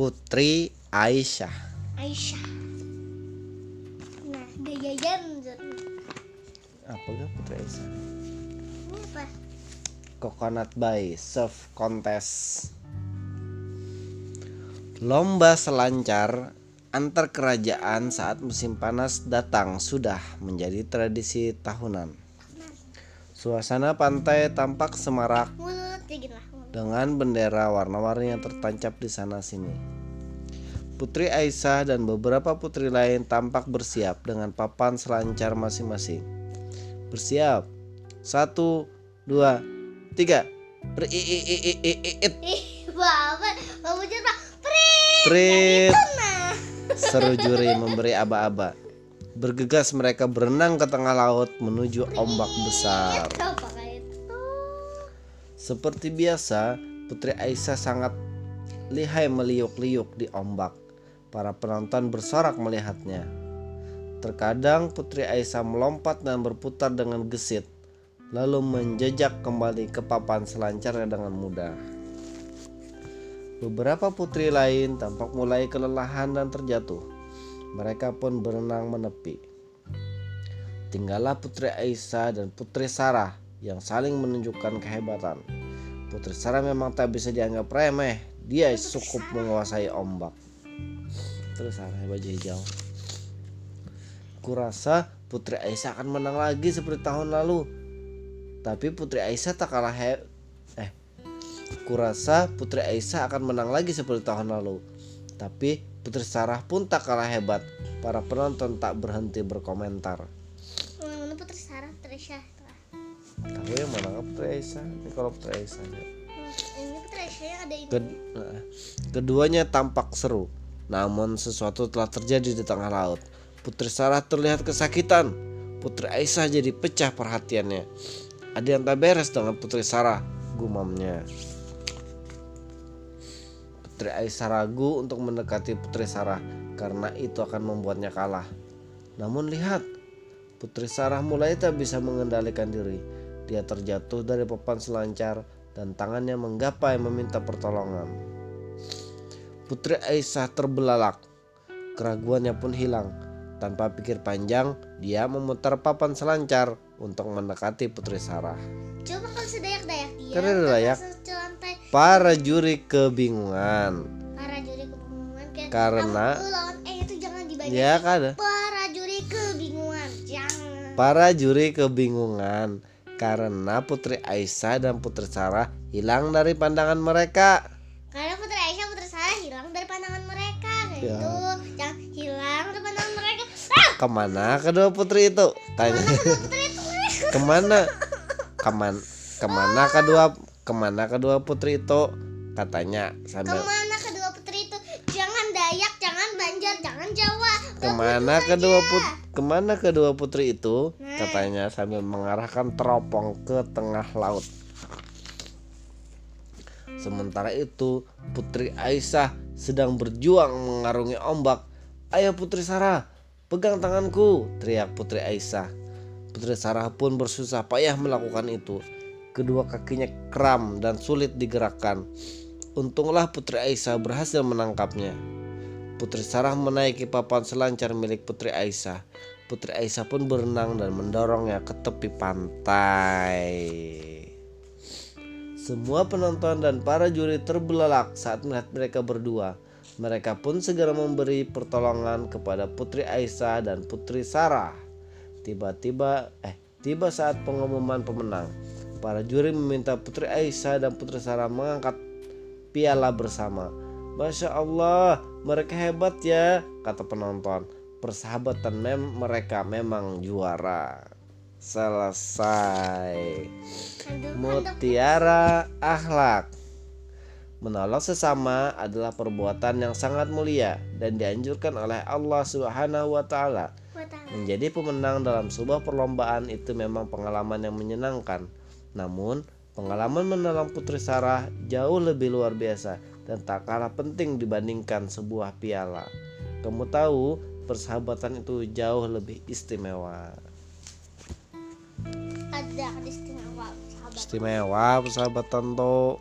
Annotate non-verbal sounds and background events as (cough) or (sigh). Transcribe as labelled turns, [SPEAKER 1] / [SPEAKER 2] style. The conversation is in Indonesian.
[SPEAKER 1] Putri Aisyah.
[SPEAKER 2] Aisyah. Nah, gaya Jamzut.
[SPEAKER 1] Apa gak Putri Aisyah?
[SPEAKER 2] Ini apa?
[SPEAKER 1] Coconut Bay Surf Contest. Lomba selancar antar kerajaan saat musim panas datang sudah menjadi tradisi tahunan. Suasana pantai tampak semarak
[SPEAKER 2] mulut.
[SPEAKER 1] Dengan bendera warna-warni yang tertancap di sana sini. Putri Aisyah dan beberapa putri lain tampak bersiap dengan papan selancar masing-masing. Bersiap. Satu, dua, tiga. Ri i i i i i i it.
[SPEAKER 2] Ih, bapak, bapak cerita. Prit.
[SPEAKER 1] Prit.
[SPEAKER 2] Nah,
[SPEAKER 1] Seru juri memberi aba-aba. Bergegas mereka berenang ke tengah laut menuju ombak besar. Seperti biasa, Putri Aisyah sangat lihai meliuk-liuk di ombak. Para penonton bersorak melihatnya. Terkadang Putri Aisyah melompat dan berputar dengan gesit, lalu menjejak kembali ke papan selancarnya dengan mudah. Beberapa putri lain tampak mulai kelelahan dan terjatuh. Mereka pun berenang menepi. Tinggallah Putri Aisyah dan Putri Sarah yang saling menunjukkan kehebatan. Putri Sarah memang tak bisa dianggap remeh. Dia cukup menguasai ombak. Terus Sarah baju hijau. Kurasa Putri Aisyah akan menang lagi seperti tahun lalu. Tapi Putri Aisyah tak kalah he eh Kurasa Putri Aisyah akan menang lagi seperti tahun lalu. Tapi Putri Sarah pun tak kalah hebat. Para penonton tak berhenti berkomentar.
[SPEAKER 2] Putri Sarah, Putri Syah.
[SPEAKER 1] Tahu yang mana Putri Aisyah? Ini kalau Putri Aisyah. ya.
[SPEAKER 2] Ini Putri Syah yang ada ini.
[SPEAKER 1] Ked- eh, keduanya tampak seru. Namun sesuatu telah terjadi di tengah laut. Putri Sarah terlihat kesakitan. Putri Aisyah jadi pecah perhatiannya. Ada yang tak beres dengan Putri Sarah, gumamnya. Putri Aisyah ragu untuk mendekati Putri Sarah karena itu akan membuatnya kalah. Namun lihat, Putri Sarah mulai tak bisa mengendalikan diri. Dia terjatuh dari papan selancar dan tangannya menggapai meminta pertolongan. Putri Aisyah terbelalak. Keraguannya pun hilang. Tanpa pikir panjang, dia memutar papan selancar untuk mendekati Putri Sarah.
[SPEAKER 2] Coba kalau sedayak-dayak dia. Tanpa
[SPEAKER 1] dayak. Para juri kebingungan
[SPEAKER 2] Para juri kebingungan kayak
[SPEAKER 1] Karena-
[SPEAKER 2] lawan eh itu jangan dibaca.
[SPEAKER 1] Ya kan?
[SPEAKER 2] Para juri kebingungan. Jangan.
[SPEAKER 1] Para juri kebingungan karena Putri Aisyah dan Putri Sarah hilang dari pandangan mereka.
[SPEAKER 2] Karena Putri Aisyah Putri Sarah hilang dari pandangan mereka
[SPEAKER 1] Ya.
[SPEAKER 2] gitu. Jangan hilang dari pandangan mereka. Ah!
[SPEAKER 1] Ke mana kedua putri itu? Tanya.
[SPEAKER 2] Putri itu (laughs)
[SPEAKER 1] ke mana? Keman, ke mana kedua ke mana kedua putri itu? Katanya sambil
[SPEAKER 2] ke mana kedua putri itu? Jangan Dayak, jangan Banjar, jangan Jawa. Ke
[SPEAKER 1] ke
[SPEAKER 2] mana
[SPEAKER 1] kedua
[SPEAKER 2] saja.
[SPEAKER 1] Ke mana kedua putri itu? Katanya sambil mengarahkan teropong ke tengah laut. Sementara itu, Putri Aisyah sedang berjuang mengarungi ombak. "Ayo Putri Sarah, pegang tanganku!" teriak Putri Aisyah. Putri Sarah pun bersusah payah melakukan itu. Kedua kakinya kram dan sulit digerakkan. Untunglah Putri Aisyah berhasil menangkapnya. Putri Sarah menaiki papan selancar milik Putri Aisyah. Putri Aisyah pun berenang dan mendorongnya ke tepi pantai. Semua penonton dan para juri terbelalak saat melihat mereka berdua. Mereka pun segera memberi pertolongan kepada Putri Aisyah dan Putri Sarah. Tiba-tiba eh tiba saat pengumuman pemenang. Para juri meminta Putri Aisyah dan Putri Sarah mengangkat piala bersama. Masya Allah, mereka hebat ya, kata penonton. Persahabatan mem mereka memang juara. Selesai. Mutiara akhlak. Menolong sesama adalah perbuatan yang sangat mulia dan dianjurkan oleh Allah Subhanahu wa taala. Menjadi pemenang dalam sebuah perlombaan itu memang pengalaman yang menyenangkan. Namun, pengalaman menolong Putri Sarah jauh lebih luar biasa dan tak kalah penting dibandingkan sebuah piala. Kamu tahu, persahabatan itu jauh lebih istimewa.
[SPEAKER 2] Ada istimewa sahabat.
[SPEAKER 1] Istimewa persahabatan tuh.